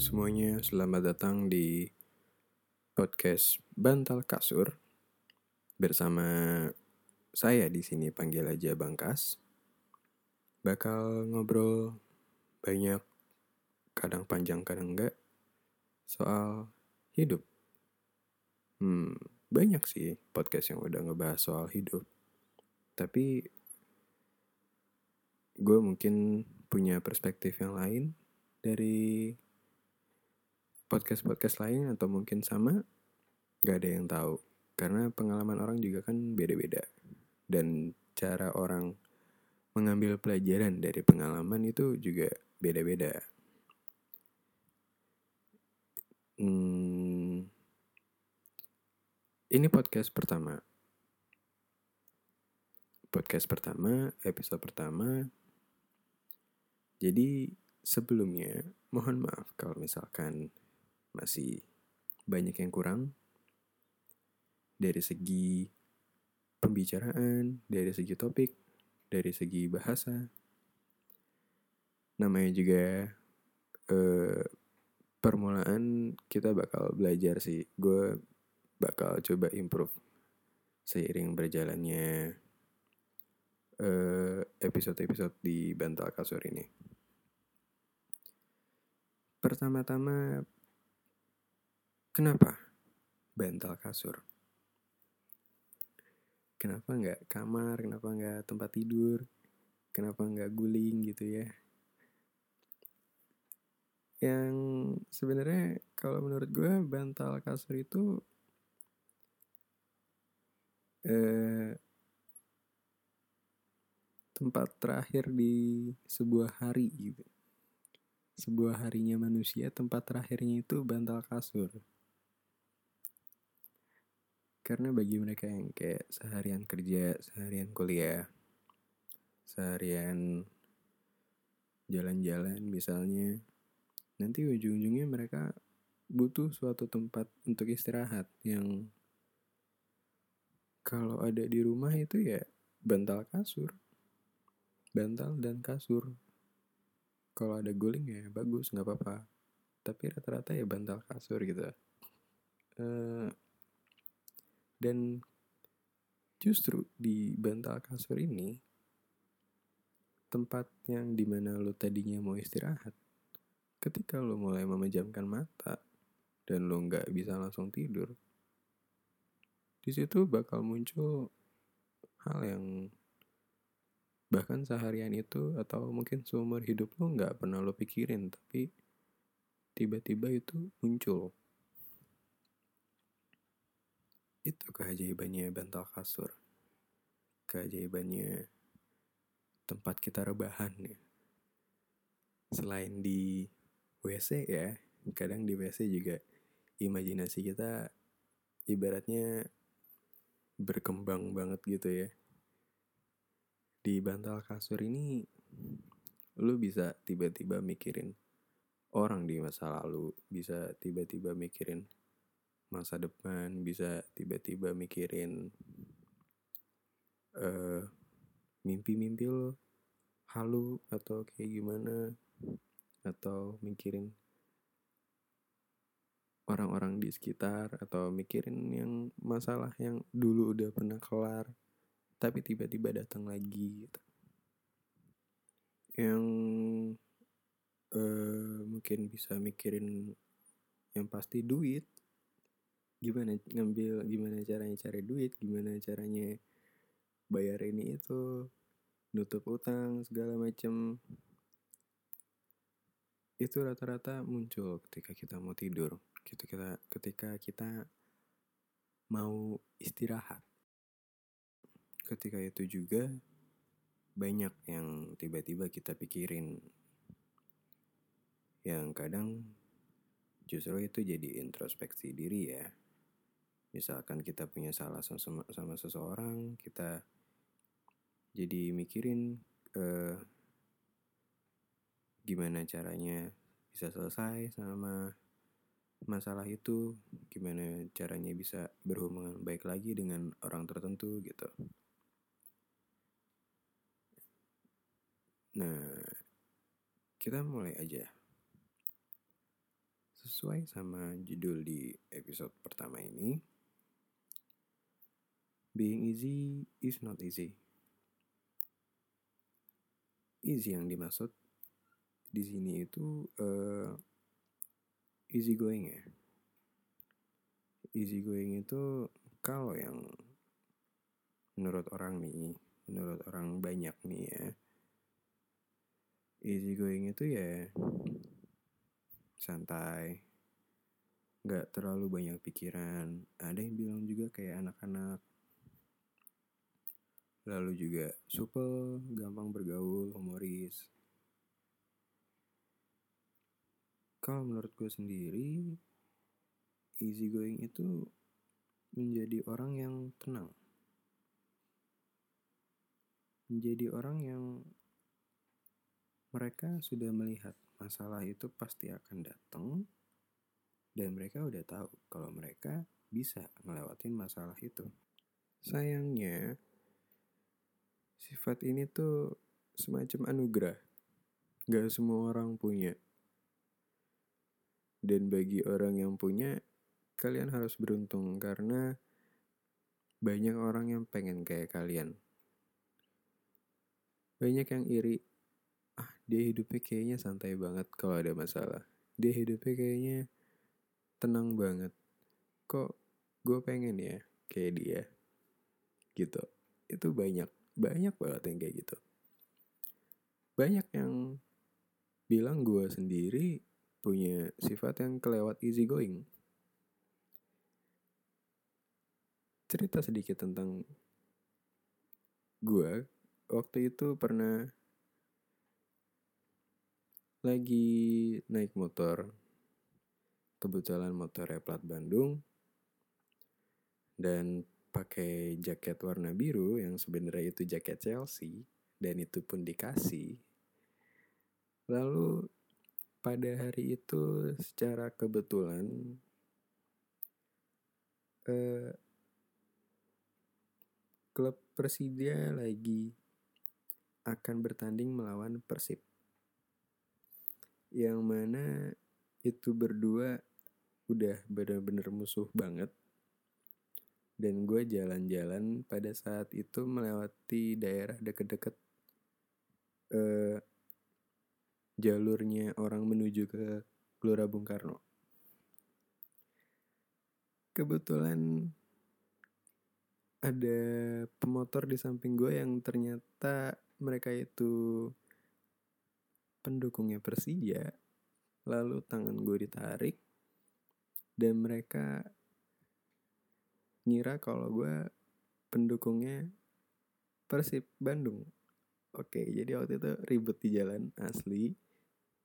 Semuanya, selamat datang di podcast Bantal Kasur bersama saya di sini panggil aja Bangkas. Bakal ngobrol banyak, kadang panjang kadang enggak soal hidup. Hmm, banyak sih podcast yang udah ngebahas soal hidup. Tapi gue mungkin punya perspektif yang lain dari podcast-podcast lain atau mungkin sama gak ada yang tahu karena pengalaman orang juga kan beda-beda dan cara orang mengambil pelajaran dari pengalaman itu juga beda-beda. Hmm, ini podcast pertama. Podcast pertama, episode pertama. Jadi sebelumnya mohon maaf kalau misalkan masih banyak yang kurang dari segi pembicaraan, dari segi topik, dari segi bahasa. Namanya juga eh, permulaan kita bakal belajar sih. Gue bakal coba improve seiring berjalannya eh, episode-episode di bantal kasur ini. Pertama-tama Kenapa bantal kasur? Kenapa nggak kamar? Kenapa nggak tempat tidur? Kenapa nggak guling gitu ya? Yang sebenarnya kalau menurut gue bantal kasur itu eh, tempat terakhir di sebuah hari gitu. Sebuah harinya manusia tempat terakhirnya itu bantal kasur. Karena bagi mereka yang kayak seharian kerja, seharian kuliah, seharian jalan-jalan misalnya, nanti ujung-ujungnya mereka butuh suatu tempat untuk istirahat yang kalau ada di rumah itu ya bantal kasur. Bantal dan kasur. Kalau ada guling ya bagus, nggak apa-apa. Tapi rata-rata ya bantal kasur gitu. Uh, dan justru di bantal kasur ini tempat yang di mana lo tadinya mau istirahat ketika lo mulai memejamkan mata dan lo nggak bisa langsung tidur di situ bakal muncul hal yang bahkan seharian itu atau mungkin seumur hidup lo nggak pernah lo pikirin tapi tiba-tiba itu muncul itu keajaibannya bantal kasur. Keajaibannya tempat kita rebahan ya. Selain di WC ya, kadang di WC juga imajinasi kita ibaratnya berkembang banget gitu ya. Di bantal kasur ini lu bisa tiba-tiba mikirin orang di masa lalu, bisa tiba-tiba mikirin masa depan bisa tiba-tiba mikirin uh, mimpi-mimpi lo halu atau kayak gimana atau mikirin orang-orang di sekitar atau mikirin yang masalah yang dulu udah pernah kelar tapi tiba-tiba datang lagi gitu. yang uh, mungkin bisa mikirin yang pasti duit gimana ngambil gimana caranya cari duit gimana caranya bayar ini itu nutup utang segala macam itu rata-rata muncul ketika kita mau tidur gitu kita ketika kita mau istirahat. Ketika itu juga banyak yang tiba-tiba kita pikirin. Yang kadang justru itu jadi introspeksi diri ya misalkan kita punya salah sama, sama seseorang kita jadi mikirin eh, gimana caranya bisa selesai sama masalah itu gimana caranya bisa berhubungan baik lagi dengan orang tertentu gitu. Nah kita mulai aja. Sesuai sama judul di episode pertama ini, being easy is not easy. Easy yang dimaksud di sini itu uh, easy going ya. Easy going itu kalau yang menurut orang nih, menurut orang banyak nih ya, easy going itu ya santai nggak terlalu banyak pikiran ada yang bilang juga kayak anak-anak lalu juga super gampang bergaul humoris kalau menurut gue sendiri easy going itu menjadi orang yang tenang menjadi orang yang mereka sudah melihat masalah itu pasti akan datang dan mereka udah tahu kalau mereka bisa ngelewatin masalah itu. Sayangnya sifat ini tuh semacam anugerah. Gak semua orang punya. Dan bagi orang yang punya, kalian harus beruntung karena banyak orang yang pengen kayak kalian. Banyak yang iri ah dia hidupnya kayaknya santai banget kalau ada masalah dia hidupnya kayaknya tenang banget kok gue pengen ya kayak dia gitu itu banyak banyak banget yang kayak gitu banyak yang bilang gue sendiri punya sifat yang kelewat easy going cerita sedikit tentang gue waktu itu pernah lagi naik motor. Kebetulan motornya plat Bandung dan pakai jaket warna biru yang sebenarnya itu jaket Chelsea dan itu pun dikasih. Lalu pada hari itu secara kebetulan eh, klub Persija lagi akan bertanding melawan Persib yang mana itu berdua udah bener-bener musuh banget dan gue jalan-jalan pada saat itu melewati daerah deket-deket uh, jalurnya orang menuju ke Gelora Bung Karno. Kebetulan ada pemotor di samping gue yang ternyata mereka itu pendukungnya Persija lalu tangan gue ditarik dan mereka ngira kalau gue pendukungnya Persib Bandung. Oke jadi waktu itu ribut di jalan asli.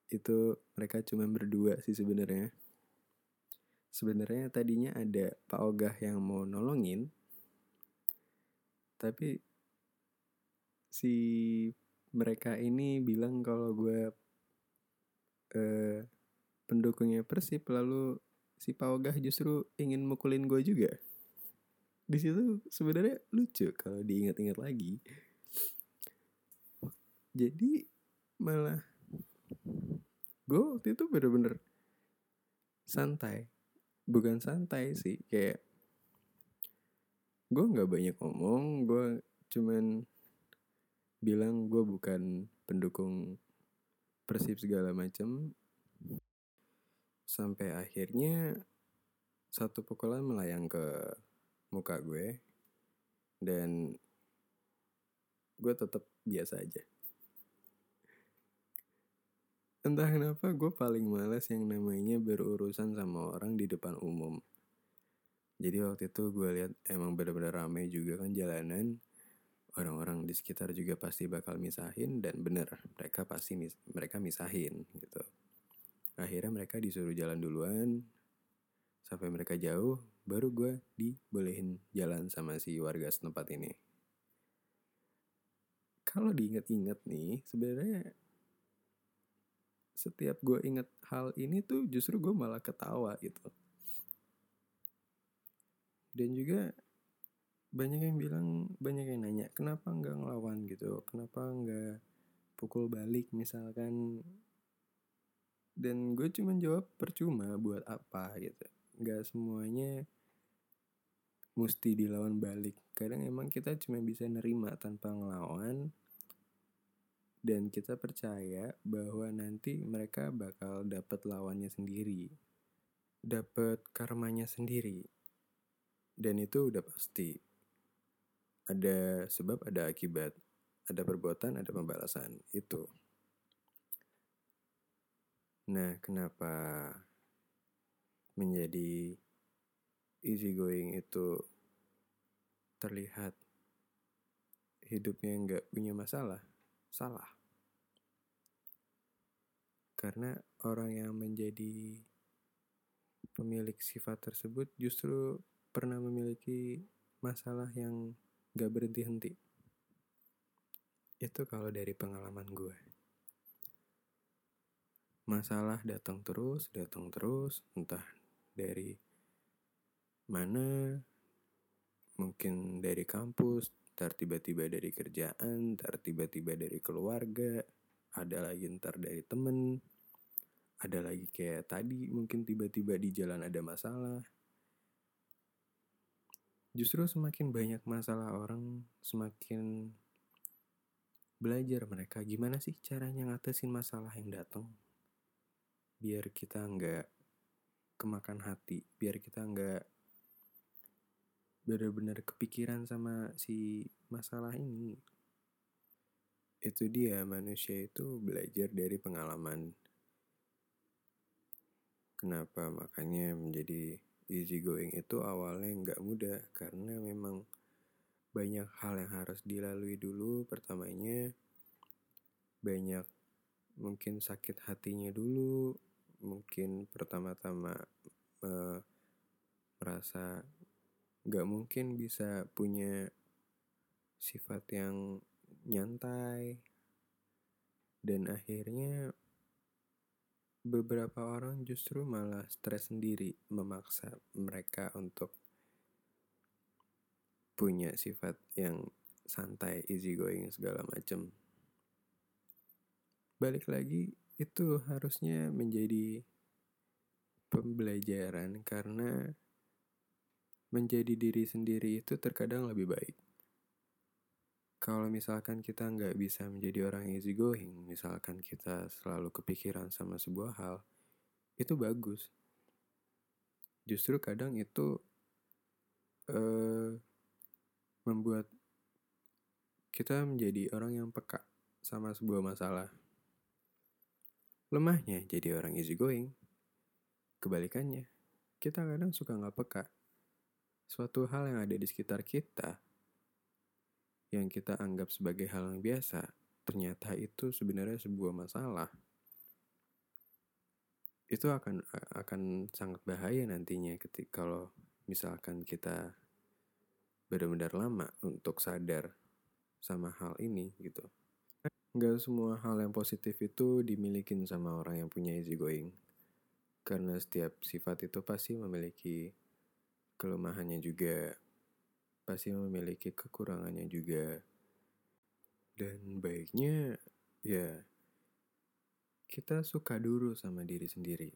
Itu mereka cuma berdua sih sebenarnya. Sebenarnya tadinya ada Pak Ogah yang mau nolongin. Tapi si mereka ini bilang kalau gue eh, pendukungnya Persib lalu si Paogah justru ingin mukulin gue juga di situ sebenarnya lucu kalau diingat-ingat lagi. Jadi malah gue waktu itu bener-bener santai. Bukan santai sih kayak gue nggak banyak ngomong gue cuman bilang gue bukan pendukung Persib segala macam sampai akhirnya satu pukulan melayang ke muka gue dan gue tetap biasa aja. Entah kenapa gue paling males yang namanya berurusan sama orang di depan umum. Jadi waktu itu gue lihat emang bener-bener rame juga kan jalanan. Orang-orang di sekitar juga pasti bakal misahin dan bener mereka pasti mis mereka misahin gitu. Akhirnya mereka disuruh jalan duluan sampai mereka jauh baru gue dibolehin jalan sama si warga setempat ini. Kalau diinget-inget nih sebenarnya setiap gue inget hal ini tuh justru gue malah ketawa gitu. Dan juga banyak yang bilang banyak yang nanya kenapa nggak ngelawan gitu? Kenapa nggak pukul balik misalkan? Dan gue cuma jawab percuma buat apa? gitu. Nggak semuanya mesti dilawan balik. Kadang emang kita cuma bisa nerima tanpa ngelawan. Dan kita percaya bahwa nanti mereka bakal dapat lawannya sendiri. Dapat karmanya sendiri. Dan itu udah pasti. Ada sebab ada akibat. Ada perbuatan ada pembalasan. Itu. Nah, kenapa menjadi easy going itu terlihat hidupnya nggak punya masalah? Salah. Karena orang yang menjadi pemilik sifat tersebut justru pernah memiliki masalah yang gak berhenti-henti. Itu kalau dari pengalaman gue masalah datang terus, datang terus, entah dari mana, mungkin dari kampus, ntar tiba-tiba dari kerjaan, ntar tiba-tiba dari keluarga, ada lagi ntar dari temen, ada lagi kayak tadi mungkin tiba-tiba di jalan ada masalah. Justru semakin banyak masalah orang, semakin belajar mereka gimana sih caranya ngatasin masalah yang datang biar kita nggak kemakan hati biar kita nggak benar-benar kepikiran sama si masalah ini. Itu dia manusia itu belajar dari pengalaman. Kenapa? Makanya menjadi easy going itu awalnya nggak mudah karena memang banyak hal yang harus dilalui dulu. Pertamanya banyak mungkin sakit hatinya dulu mungkin pertama-tama uh, merasa gak mungkin bisa punya sifat yang nyantai dan akhirnya beberapa orang justru malah stres sendiri memaksa mereka untuk punya sifat yang santai, easy going segala macam. Balik lagi itu harusnya menjadi pembelajaran karena menjadi diri sendiri itu terkadang lebih baik. Kalau misalkan kita nggak bisa menjadi orang easy going, misalkan kita selalu kepikiran sama sebuah hal, itu bagus. Justru kadang itu uh, membuat kita menjadi orang yang peka sama sebuah masalah. Lemahnya jadi orang easy going. Kebalikannya, kita kadang suka nggak peka. Suatu hal yang ada di sekitar kita, yang kita anggap sebagai hal yang biasa, ternyata itu sebenarnya sebuah masalah. Itu akan akan sangat bahaya nantinya ketika kalau misalkan kita benar-benar lama untuk sadar sama hal ini gitu. Gak semua hal yang positif itu dimiliki sama orang yang punya easy going. Karena setiap sifat itu pasti memiliki kelemahannya juga. Pasti memiliki kekurangannya juga. Dan baiknya ya kita suka dulu sama diri sendiri.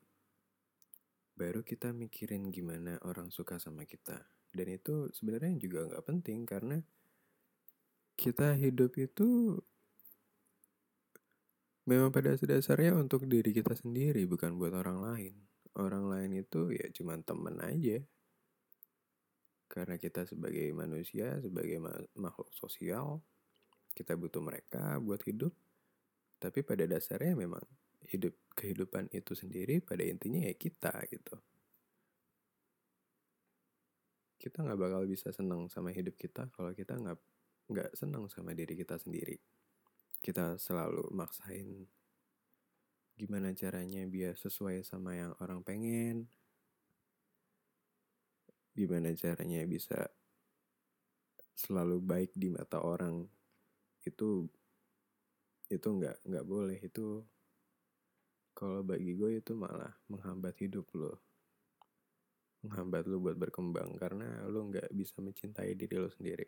Baru kita mikirin gimana orang suka sama kita. Dan itu sebenarnya juga nggak penting karena kita hidup itu Memang pada dasarnya untuk diri kita sendiri, bukan buat orang lain. Orang lain itu ya cuma temen aja. Karena kita sebagai manusia, sebagai makhluk sosial, kita butuh mereka buat hidup. Tapi pada dasarnya memang hidup kehidupan itu sendiri pada intinya ya kita gitu. Kita nggak bakal bisa senang sama hidup kita kalau kita nggak nggak senang sama diri kita sendiri kita selalu maksain gimana caranya biar sesuai sama yang orang pengen gimana caranya bisa selalu baik di mata orang itu itu nggak nggak boleh. Itu kalau bagi gue itu malah menghambat hidup lo. Menghambat lo buat berkembang karena lo nggak bisa mencintai diri lo sendiri.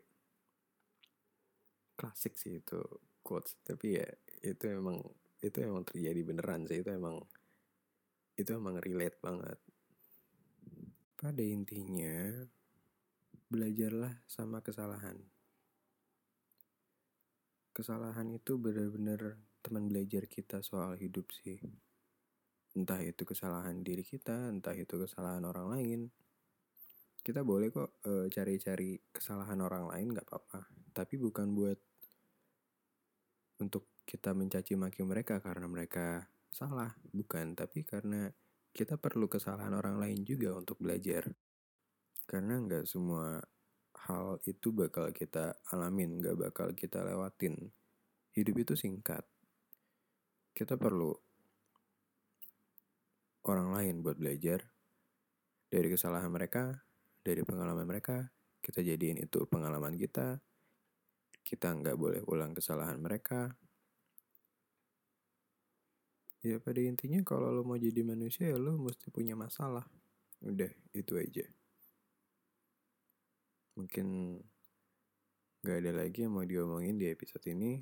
Klasik sih itu quotes tapi ya itu emang itu emang terjadi beneran sih. Itu emang itu emang relate banget. Pada intinya, belajarlah sama kesalahan. Kesalahan itu benar-benar teman belajar kita soal hidup sih. Entah itu kesalahan diri kita, entah itu kesalahan orang lain. Kita boleh kok uh, cari-cari kesalahan orang lain gak apa-apa. Tapi bukan buat untuk kita mencaci maki mereka karena mereka salah, bukan. Tapi karena kita perlu kesalahan orang lain juga untuk belajar. Karena nggak semua hal itu bakal kita alamin, nggak bakal kita lewatin. Hidup itu singkat. Kita perlu orang lain buat belajar dari kesalahan mereka, dari pengalaman mereka. Kita jadiin itu pengalaman kita. Kita nggak boleh ulang kesalahan mereka. Ya pada intinya kalau lo mau jadi manusia ya lo mesti punya masalah. Udah itu aja. Mungkin gak ada lagi yang mau diomongin di episode ini.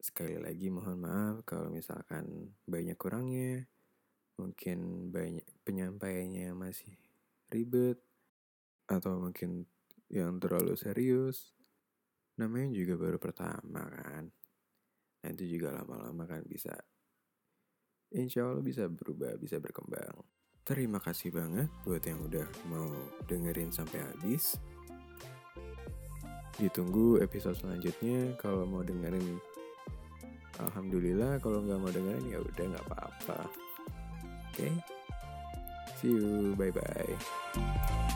Sekali lagi mohon maaf kalau misalkan banyak kurangnya. Mungkin banyak penyampaiannya masih ribet. Atau mungkin yang terlalu serius. Namanya juga baru pertama kan nanti juga lama-lama kan bisa insya Allah bisa berubah bisa berkembang. Terima kasih banget buat yang udah mau dengerin sampai habis. Ditunggu episode selanjutnya. Kalau mau dengerin Alhamdulillah kalau nggak mau dengerin ya udah nggak apa-apa. Oke? Okay? see you. Bye bye